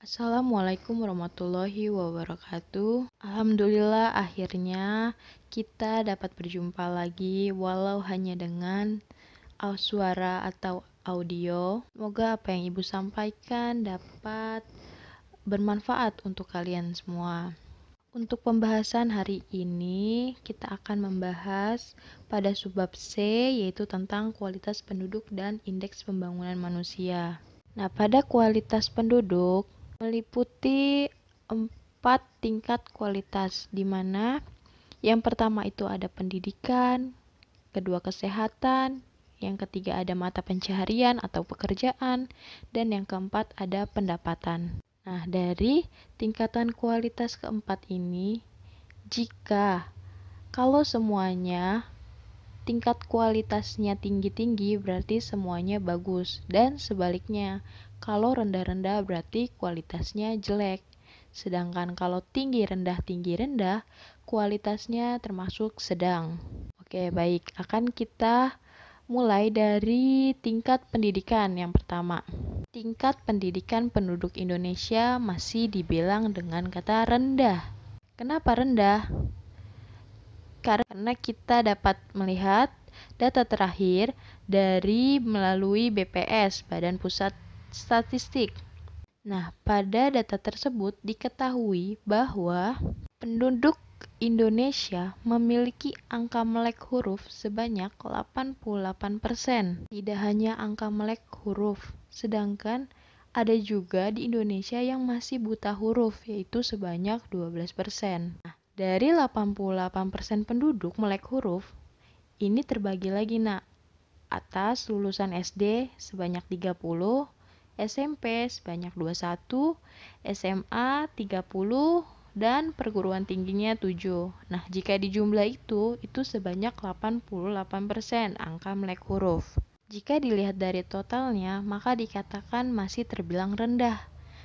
Assalamualaikum warahmatullahi wabarakatuh. Alhamdulillah akhirnya kita dapat berjumpa lagi walau hanya dengan suara atau audio. Semoga apa yang Ibu sampaikan dapat bermanfaat untuk kalian semua. Untuk pembahasan hari ini, kita akan membahas pada subbab C, yaitu tentang kualitas penduduk dan indeks pembangunan manusia. Nah, pada kualitas penduduk, meliputi empat tingkat kualitas di mana yang pertama itu ada pendidikan, kedua kesehatan, yang ketiga ada mata pencaharian atau pekerjaan, dan yang keempat ada pendapatan. Nah, dari tingkatan kualitas keempat ini, jika kalau semuanya tingkat kualitasnya tinggi-tinggi berarti semuanya bagus dan sebaliknya kalau rendah-rendah berarti kualitasnya jelek. Sedangkan kalau tinggi rendah tinggi rendah kualitasnya termasuk sedang. Oke, baik. Akan kita mulai dari tingkat pendidikan yang pertama. Tingkat pendidikan penduduk Indonesia masih dibilang dengan kata rendah. Kenapa rendah? Karena kita dapat melihat data terakhir dari melalui BPS, Badan Pusat statistik. Nah, pada data tersebut diketahui bahwa penduduk Indonesia memiliki angka melek huruf sebanyak 88%. Tidak hanya angka melek huruf, sedangkan ada juga di Indonesia yang masih buta huruf, yaitu sebanyak 12%. Nah, dari 88% penduduk melek huruf, ini terbagi lagi nak. Atas lulusan SD sebanyak 30, SMP sebanyak 21, SMA 30, dan perguruan tingginya 7. Nah, jika dijumlah itu, itu sebanyak 88% angka melek huruf. Jika dilihat dari totalnya, maka dikatakan masih terbilang rendah.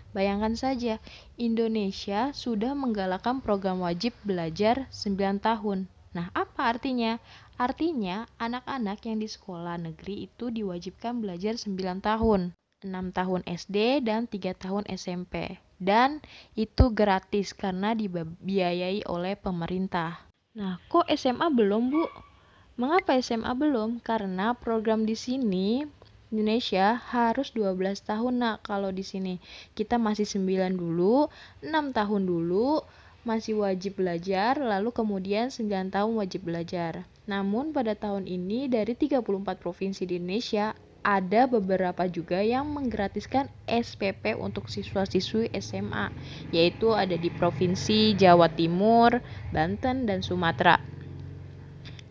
Bayangkan saja, Indonesia sudah menggalakkan program wajib belajar 9 tahun. Nah, apa artinya? Artinya, anak-anak yang di sekolah negeri itu diwajibkan belajar 9 tahun. 6 tahun SD dan 3 tahun SMP. Dan itu gratis karena dibiayai oleh pemerintah. Nah, kok SMA belum, Bu? Mengapa SMA belum? Karena program di sini Indonesia harus 12 tahun nak kalau di sini. Kita masih 9 dulu, 6 tahun dulu masih wajib belajar, lalu kemudian 9 tahun wajib belajar. Namun pada tahun ini dari 34 provinsi di Indonesia ada beberapa juga yang menggratiskan SPP untuk siswa-siswi SMA, yaitu ada di Provinsi Jawa Timur, Banten, dan Sumatera.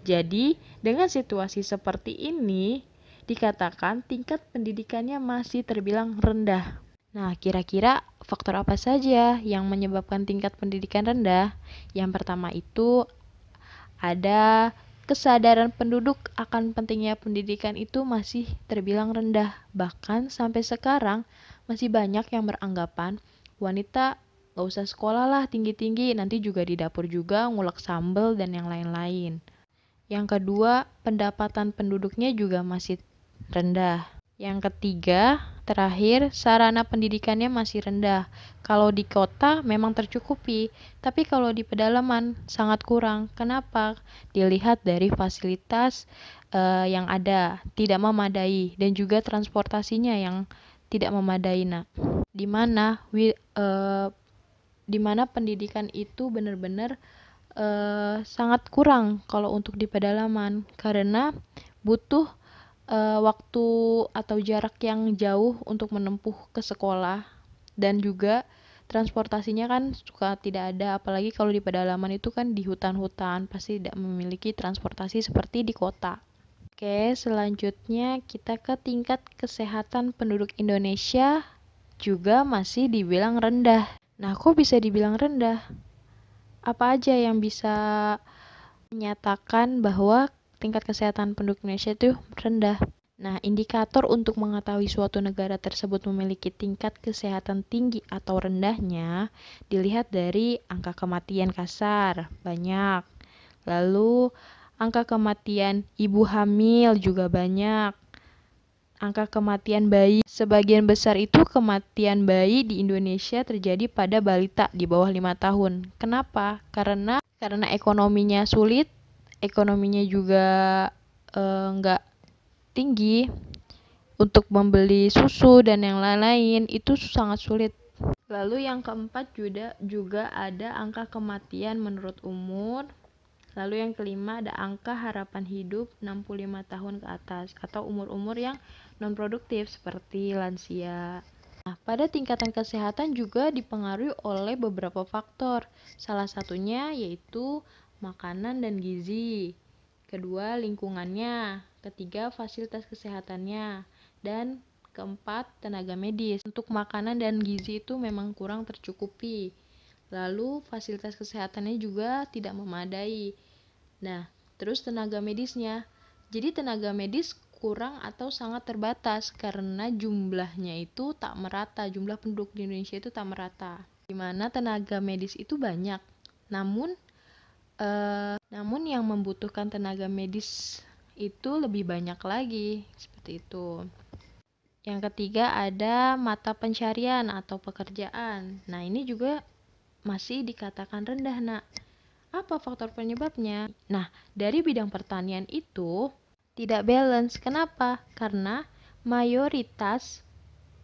Jadi, dengan situasi seperti ini, dikatakan tingkat pendidikannya masih terbilang rendah. Nah, kira-kira faktor apa saja yang menyebabkan tingkat pendidikan rendah? Yang pertama itu ada kesadaran penduduk akan pentingnya pendidikan itu masih terbilang rendah. Bahkan sampai sekarang masih banyak yang beranggapan wanita gak usah sekolah lah tinggi-tinggi, nanti juga di dapur juga ngulek sambal dan yang lain-lain. Yang kedua, pendapatan penduduknya juga masih rendah. Yang ketiga, terakhir, sarana pendidikannya masih rendah. Kalau di kota memang tercukupi, tapi kalau di pedalaman sangat kurang. Kenapa? Dilihat dari fasilitas uh, yang ada tidak memadai dan juga transportasinya yang tidak memadai. Nah, di mana uh, di pendidikan itu benar-benar uh, sangat kurang kalau untuk di pedalaman karena butuh uh, waktu atau jarak yang jauh untuk menempuh ke sekolah dan juga transportasinya kan suka tidak ada apalagi kalau di pedalaman itu kan di hutan-hutan pasti tidak memiliki transportasi seperti di kota. Oke, selanjutnya kita ke tingkat kesehatan penduduk Indonesia juga masih dibilang rendah. Nah, kok bisa dibilang rendah? Apa aja yang bisa menyatakan bahwa tingkat kesehatan penduduk Indonesia itu rendah. Nah, indikator untuk mengetahui suatu negara tersebut memiliki tingkat kesehatan tinggi atau rendahnya dilihat dari angka kematian kasar, banyak. Lalu, angka kematian ibu hamil juga banyak. angka kematian bayi. Sebagian besar itu kematian bayi di Indonesia terjadi pada balita di bawah lima tahun. Kenapa? Karena karena ekonominya sulit, ekonominya juga eh, tinggi untuk membeli susu dan yang lain-lain itu sangat sulit. Lalu yang keempat juga juga ada angka kematian menurut umur. Lalu yang kelima ada angka harapan hidup 65 tahun ke atas atau umur-umur yang non produktif seperti lansia. Nah, pada tingkatan kesehatan juga dipengaruhi oleh beberapa faktor. Salah satunya yaitu makanan dan gizi. Kedua, lingkungannya. Ketiga, fasilitas kesehatannya. Dan keempat, tenaga medis. Untuk makanan dan gizi itu memang kurang tercukupi. Lalu fasilitas kesehatannya juga tidak memadai. Nah, terus tenaga medisnya. Jadi tenaga medis kurang atau sangat terbatas karena jumlahnya itu tak merata. Jumlah penduduk di Indonesia itu tak merata. Di mana tenaga medis itu banyak. Namun eh, namun yang membutuhkan tenaga medis itu lebih banyak lagi seperti itu. Yang ketiga ada mata pencarian atau pekerjaan. Nah, ini juga masih dikatakan rendah, Nak. Apa faktor penyebabnya? Nah, dari bidang pertanian itu tidak balance. Kenapa? Karena mayoritas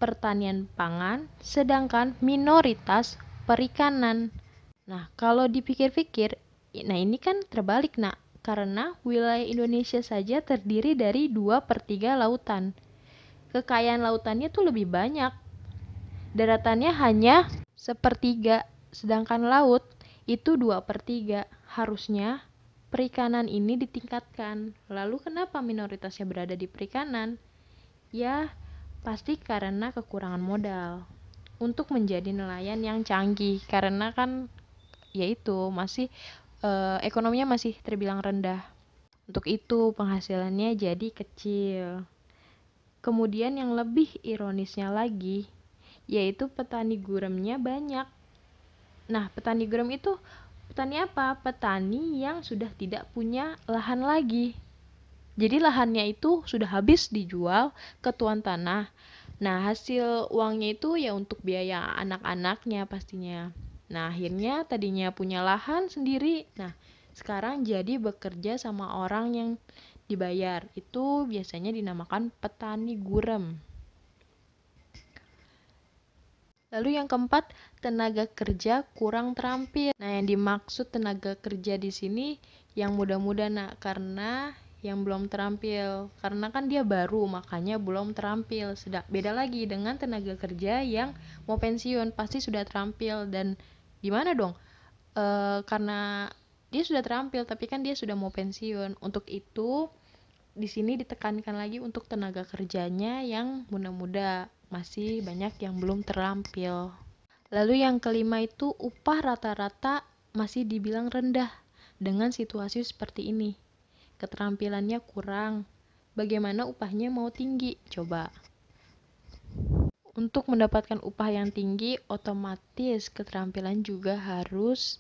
pertanian pangan, sedangkan minoritas perikanan. Nah, kalau dipikir-pikir, nah ini kan terbalik, nak. Karena wilayah Indonesia saja terdiri dari 2 per 3 lautan. Kekayaan lautannya tuh lebih banyak. Daratannya hanya sepertiga sedangkan laut itu 2 per 3. Harusnya perikanan ini ditingkatkan. Lalu kenapa minoritasnya berada di perikanan? Ya, pasti karena kekurangan modal untuk menjadi nelayan yang canggih karena kan yaitu masih eh, ekonominya masih terbilang rendah. Untuk itu penghasilannya jadi kecil. Kemudian yang lebih ironisnya lagi yaitu petani guremnya banyak Nah, petani garam itu petani apa? Petani yang sudah tidak punya lahan lagi. Jadi lahannya itu sudah habis dijual ke tuan tanah. Nah, hasil uangnya itu ya untuk biaya anak-anaknya pastinya. Nah, akhirnya tadinya punya lahan sendiri. Nah, sekarang jadi bekerja sama orang yang dibayar. Itu biasanya dinamakan petani gurem. Lalu yang keempat, tenaga kerja kurang terampil. Nah, yang dimaksud tenaga kerja di sini yang muda-muda nak karena yang belum terampil karena kan dia baru makanya belum terampil sedang beda lagi dengan tenaga kerja yang mau pensiun pasti sudah terampil dan gimana dong e, karena dia sudah terampil tapi kan dia sudah mau pensiun untuk itu di sini ditekankan lagi untuk tenaga kerjanya yang muda-muda masih banyak yang belum terampil. Lalu yang kelima itu upah rata-rata masih dibilang rendah dengan situasi seperti ini. Keterampilannya kurang. Bagaimana upahnya mau tinggi? Coba. Untuk mendapatkan upah yang tinggi, otomatis keterampilan juga harus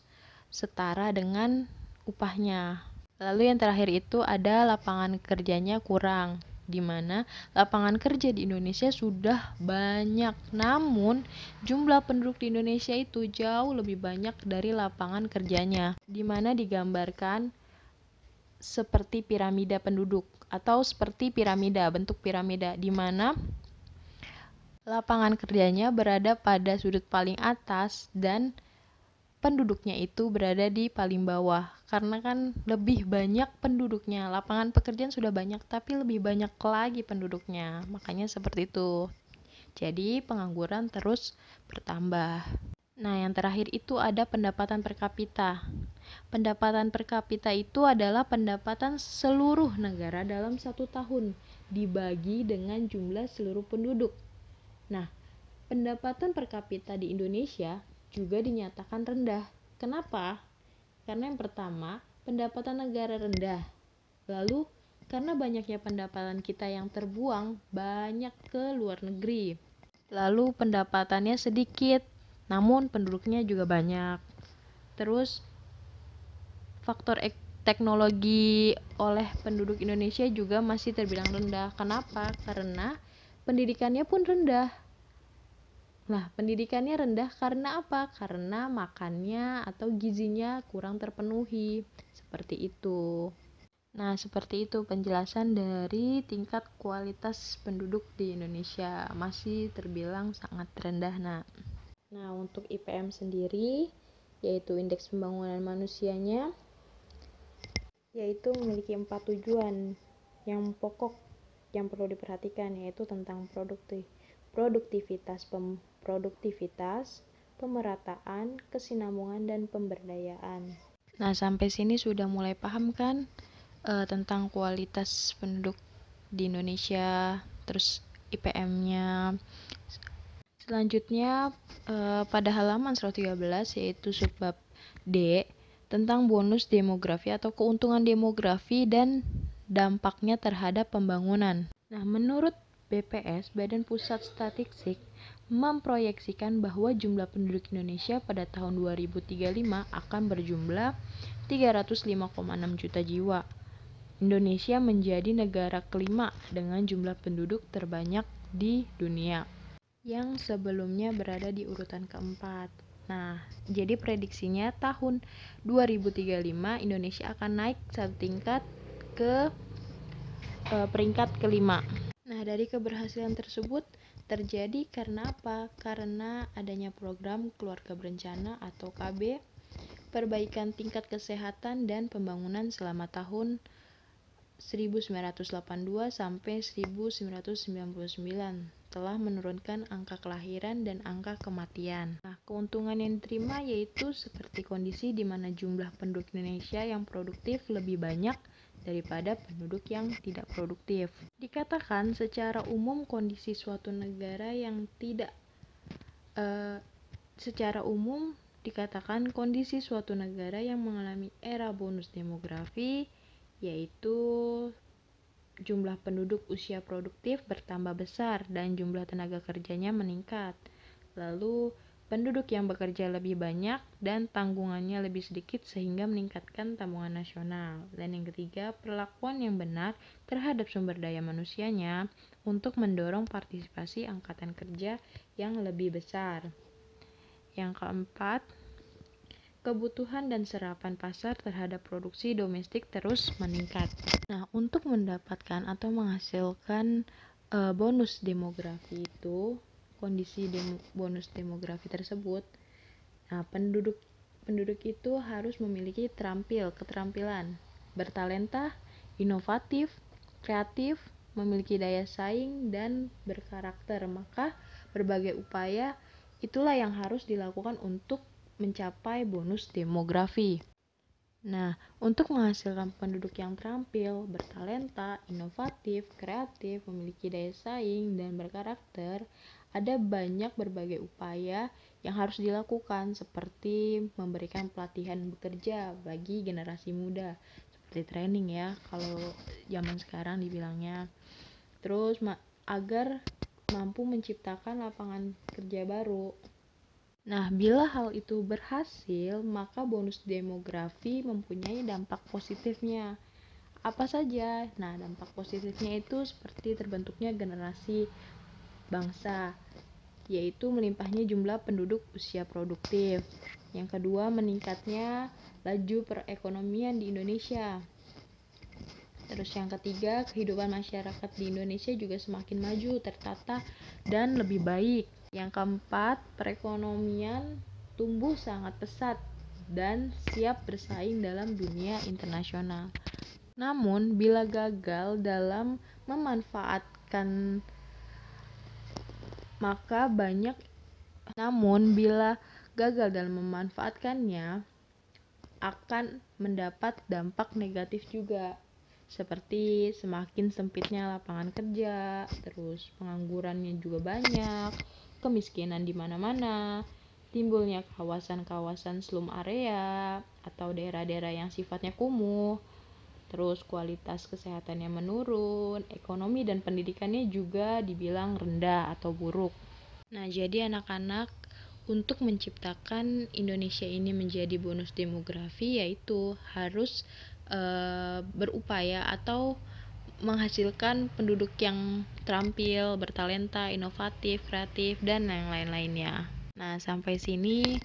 setara dengan upahnya. Lalu yang terakhir itu ada lapangan kerjanya kurang di mana lapangan kerja di Indonesia sudah banyak. Namun, jumlah penduduk di Indonesia itu jauh lebih banyak dari lapangan kerjanya, di mana digambarkan seperti piramida penduduk atau seperti piramida, bentuk piramida di mana lapangan kerjanya berada pada sudut paling atas dan penduduknya itu berada di paling bawah. Karena kan lebih banyak penduduknya. Lapangan pekerjaan sudah banyak tapi lebih banyak lagi penduduknya. Makanya seperti itu. Jadi pengangguran terus bertambah. Nah yang terakhir itu ada pendapatan per kapita. Pendapatan per kapita itu adalah pendapatan seluruh negara dalam satu tahun dibagi dengan jumlah seluruh penduduk nah pendapatan per kapita di Indonesia juga dinyatakan rendah. Kenapa? Karena yang pertama, pendapatan negara rendah. Lalu, karena banyaknya pendapatan kita yang terbuang banyak ke luar negeri. Lalu, pendapatannya sedikit, namun penduduknya juga banyak. Terus, faktor ek teknologi oleh penduduk Indonesia juga masih terbilang rendah. Kenapa? Karena pendidikannya pun rendah. Nah, pendidikannya rendah karena apa? Karena makannya atau gizinya kurang terpenuhi. Seperti itu. Nah, seperti itu penjelasan dari tingkat kualitas penduduk di Indonesia masih terbilang sangat rendah. Nah, nah untuk IPM sendiri yaitu indeks pembangunan manusianya yaitu memiliki empat tujuan yang pokok yang perlu diperhatikan yaitu tentang produktif produktivitas pem, produktivitas, pemerataan, kesinambungan dan pemberdayaan. Nah, sampai sini sudah mulai paham kan uh, tentang kualitas penduduk di Indonesia, terus IPM-nya. Selanjutnya uh, pada halaman 113 yaitu subbab D tentang bonus demografi atau keuntungan demografi dan dampaknya terhadap pembangunan. Nah, menurut BPS, Badan Pusat Statistik, memproyeksikan bahwa jumlah penduduk Indonesia pada tahun 2035 akan berjumlah 305,6 juta jiwa. Indonesia menjadi negara kelima dengan jumlah penduduk terbanyak di dunia, yang sebelumnya berada di urutan keempat. Nah, jadi prediksinya tahun 2035 Indonesia akan naik satu tingkat ke e, peringkat kelima. Nah, dari keberhasilan tersebut terjadi karena apa? Karena adanya program keluarga berencana atau KB, perbaikan tingkat kesehatan dan pembangunan selama tahun 1982 sampai 1999 telah menurunkan angka kelahiran dan angka kematian. Nah, keuntungan yang diterima yaitu seperti kondisi di mana jumlah penduduk Indonesia yang produktif lebih banyak daripada penduduk yang tidak produktif. Dikatakan secara umum kondisi suatu negara yang tidak uh, secara umum dikatakan kondisi suatu negara yang mengalami era bonus demografi yaitu jumlah penduduk usia produktif bertambah besar dan jumlah tenaga kerjanya meningkat. Lalu penduduk yang bekerja lebih banyak dan tanggungannya lebih sedikit sehingga meningkatkan tabungan nasional. Dan yang ketiga, perlakuan yang benar terhadap sumber daya manusianya untuk mendorong partisipasi angkatan kerja yang lebih besar. Yang keempat, kebutuhan dan serapan pasar terhadap produksi domestik terus meningkat. Nah, untuk mendapatkan atau menghasilkan uh, bonus demografi itu kondisi demo, bonus demografi tersebut, nah penduduk penduduk itu harus memiliki terampil, keterampilan, bertalenta, inovatif, kreatif, memiliki daya saing dan berkarakter. Maka berbagai upaya itulah yang harus dilakukan untuk mencapai bonus demografi. Nah, untuk menghasilkan penduduk yang terampil, bertalenta, inovatif, kreatif, memiliki daya saing, dan berkarakter, ada banyak berbagai upaya yang harus dilakukan seperti memberikan pelatihan bekerja bagi generasi muda seperti training ya kalau zaman sekarang dibilangnya terus ma agar mampu menciptakan lapangan kerja baru Nah, bila hal itu berhasil, maka bonus demografi mempunyai dampak positifnya. Apa saja? Nah, dampak positifnya itu seperti terbentuknya generasi bangsa, yaitu melimpahnya jumlah penduduk usia produktif. Yang kedua, meningkatnya laju perekonomian di Indonesia. Terus yang ketiga, kehidupan masyarakat di Indonesia juga semakin maju, tertata, dan lebih baik. Yang keempat, perekonomian tumbuh sangat pesat dan siap bersaing dalam dunia internasional. Namun, bila gagal dalam memanfaatkan maka banyak namun bila gagal dalam memanfaatkannya akan mendapat dampak negatif juga. Seperti semakin sempitnya lapangan kerja, terus penganggurannya juga banyak, kemiskinan di mana-mana, timbulnya kawasan-kawasan slum area atau daerah-daerah yang sifatnya kumuh, terus kualitas kesehatannya menurun, ekonomi dan pendidikannya juga dibilang rendah atau buruk. Nah, jadi anak-anak untuk menciptakan Indonesia ini menjadi bonus demografi yaitu harus e, berupaya atau menghasilkan penduduk yang terampil, bertalenta, inovatif, kreatif, dan yang lain-lainnya. Nah, sampai sini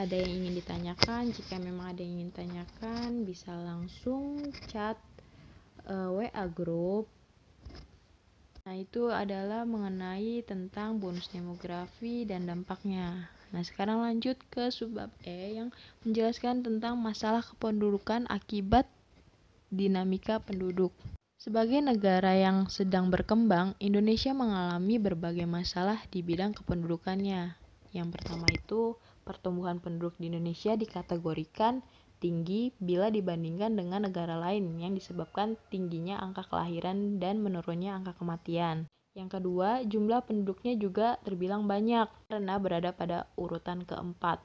ada yang ingin ditanyakan. Jika memang ada yang ingin ditanyakan, bisa langsung chat uh, eh, WA group. Nah, itu adalah mengenai tentang bonus demografi dan dampaknya. Nah, sekarang lanjut ke subbab E yang menjelaskan tentang masalah kependudukan akibat dinamika penduduk. Sebagai negara yang sedang berkembang, Indonesia mengalami berbagai masalah di bidang kependudukannya. Yang pertama itu, pertumbuhan penduduk di Indonesia dikategorikan tinggi bila dibandingkan dengan negara lain yang disebabkan tingginya angka kelahiran dan menurunnya angka kematian. Yang kedua, jumlah penduduknya juga terbilang banyak karena berada pada urutan keempat.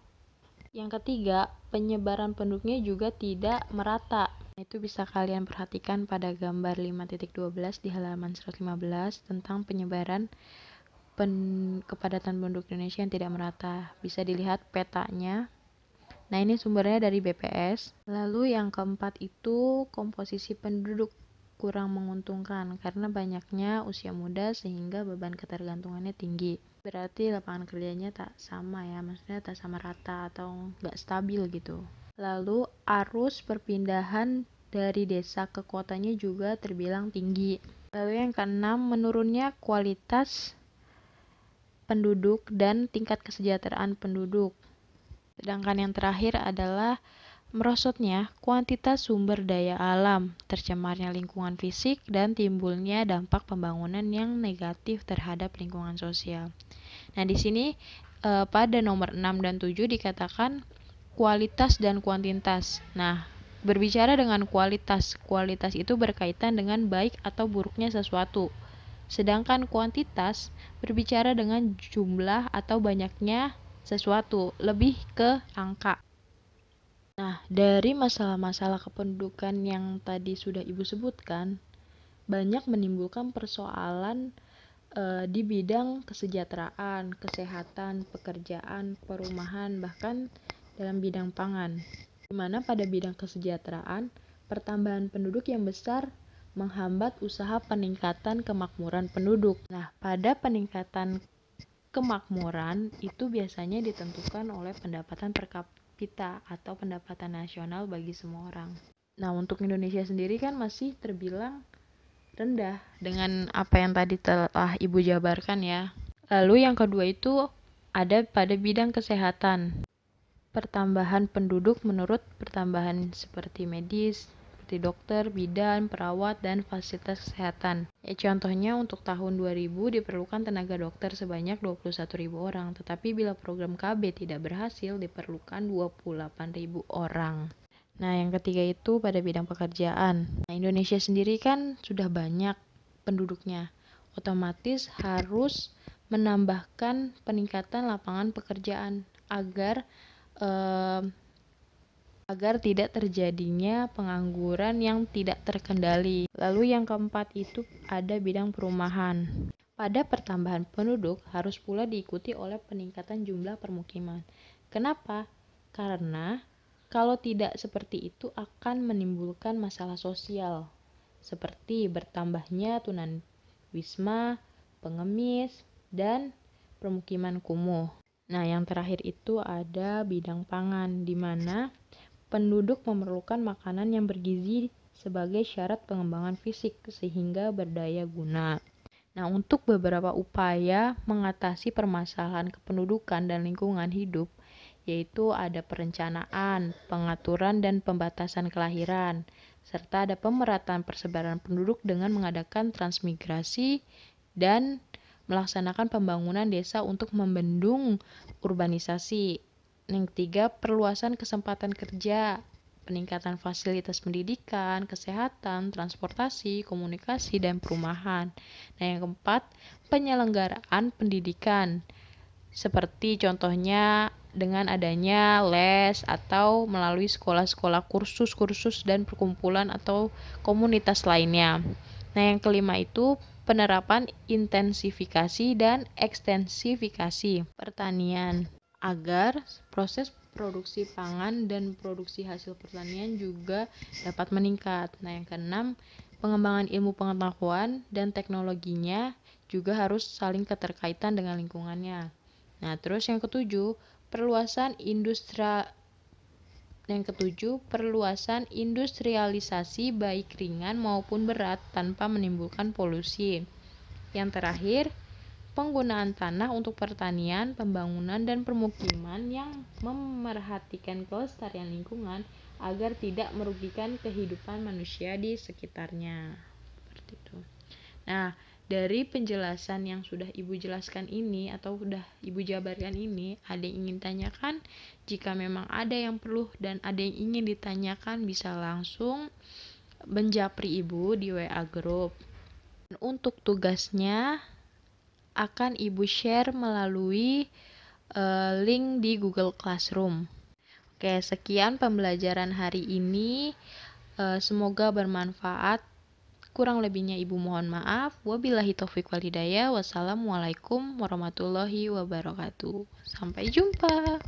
Yang ketiga, penyebaran penduduknya juga tidak merata itu bisa kalian perhatikan pada gambar 5.12 di halaman 115 tentang penyebaran pen kepadatan penduduk Indonesia yang tidak merata. Bisa dilihat petanya. Nah, ini sumbernya dari BPS. Lalu yang keempat itu komposisi penduduk kurang menguntungkan karena banyaknya usia muda sehingga beban ketergantungannya tinggi. Berarti lapangan kerjanya tak sama ya, maksudnya tak sama rata atau nggak stabil gitu. Lalu arus perpindahan dari desa ke kotanya juga terbilang tinggi. Lalu yang keenam, menurunnya kualitas penduduk dan tingkat kesejahteraan penduduk. Sedangkan yang terakhir adalah merosotnya kuantitas sumber daya alam, tercemarnya lingkungan fisik, dan timbulnya dampak pembangunan yang negatif terhadap lingkungan sosial. Nah, di sini eh, pada nomor 6 dan 7 dikatakan kualitas dan kuantitas. Nah, berbicara dengan kualitas, kualitas itu berkaitan dengan baik atau buruknya sesuatu. Sedangkan kuantitas berbicara dengan jumlah atau banyaknya sesuatu, lebih ke angka. Nah, dari masalah-masalah kependudukan yang tadi sudah Ibu sebutkan, banyak menimbulkan persoalan e, di bidang kesejahteraan, kesehatan, pekerjaan, perumahan, bahkan dalam bidang pangan, di mana pada bidang kesejahteraan, pertambahan penduduk yang besar menghambat usaha peningkatan kemakmuran penduduk. Nah, pada peningkatan kemakmuran itu biasanya ditentukan oleh pendapatan per kapita atau pendapatan nasional bagi semua orang. Nah, untuk Indonesia sendiri kan masih terbilang rendah dengan apa yang tadi telah Ibu jabarkan ya. Lalu yang kedua itu ada pada bidang kesehatan pertambahan penduduk menurut pertambahan seperti medis, seperti dokter, bidan, perawat, dan fasilitas kesehatan. Ya, contohnya untuk tahun 2000 diperlukan tenaga dokter sebanyak 21.000 orang, tetapi bila program KB tidak berhasil diperlukan 28.000 orang. Nah, yang ketiga itu pada bidang pekerjaan. Nah, Indonesia sendiri kan sudah banyak penduduknya. Otomatis harus menambahkan peningkatan lapangan pekerjaan agar um, agar tidak terjadinya pengangguran yang tidak terkendali. Lalu yang keempat itu ada bidang perumahan. Pada pertambahan penduduk harus pula diikuti oleh peningkatan jumlah permukiman. Kenapa? Karena kalau tidak seperti itu akan menimbulkan masalah sosial seperti bertambahnya tunan wisma, pengemis, dan permukiman kumuh. Nah, yang terakhir itu ada bidang pangan, di mana penduduk memerlukan makanan yang bergizi sebagai syarat pengembangan fisik sehingga berdaya guna. Nah, untuk beberapa upaya mengatasi permasalahan kependudukan dan lingkungan hidup, yaitu ada perencanaan, pengaturan, dan pembatasan kelahiran, serta ada pemerataan persebaran penduduk dengan mengadakan transmigrasi dan melaksanakan pembangunan desa untuk membendung urbanisasi. Yang ketiga, perluasan kesempatan kerja, peningkatan fasilitas pendidikan, kesehatan, transportasi, komunikasi, dan perumahan. Nah, yang keempat, penyelenggaraan pendidikan. Seperti contohnya dengan adanya les atau melalui sekolah-sekolah kursus-kursus dan perkumpulan atau komunitas lainnya. Nah, yang kelima itu penerapan intensifikasi dan ekstensifikasi pertanian agar proses produksi pangan dan produksi hasil pertanian juga dapat meningkat. Nah, yang keenam, pengembangan ilmu pengetahuan dan teknologinya juga harus saling keterkaitan dengan lingkungannya. Nah, terus yang ketujuh, perluasan industri yang ketujuh, perluasan industrialisasi baik ringan maupun berat tanpa menimbulkan polusi. Yang terakhir, penggunaan tanah untuk pertanian, pembangunan, dan permukiman yang memerhatikan kelestarian lingkungan agar tidak merugikan kehidupan manusia di sekitarnya. Seperti itu. Nah, dari penjelasan yang sudah Ibu jelaskan ini atau sudah Ibu jabarkan ini, ada yang ingin tanyakan? Jika memang ada yang perlu dan ada yang ingin ditanyakan, bisa langsung menjapri Ibu di WA group. Untuk tugasnya akan Ibu share melalui uh, link di Google Classroom. Oke, sekian pembelajaran hari ini. Uh, semoga bermanfaat Kurang lebihnya ibu mohon maaf. Wabillahi taufik walhidayah. Wassalamualaikum warahmatullahi wabarakatuh. Sampai jumpa.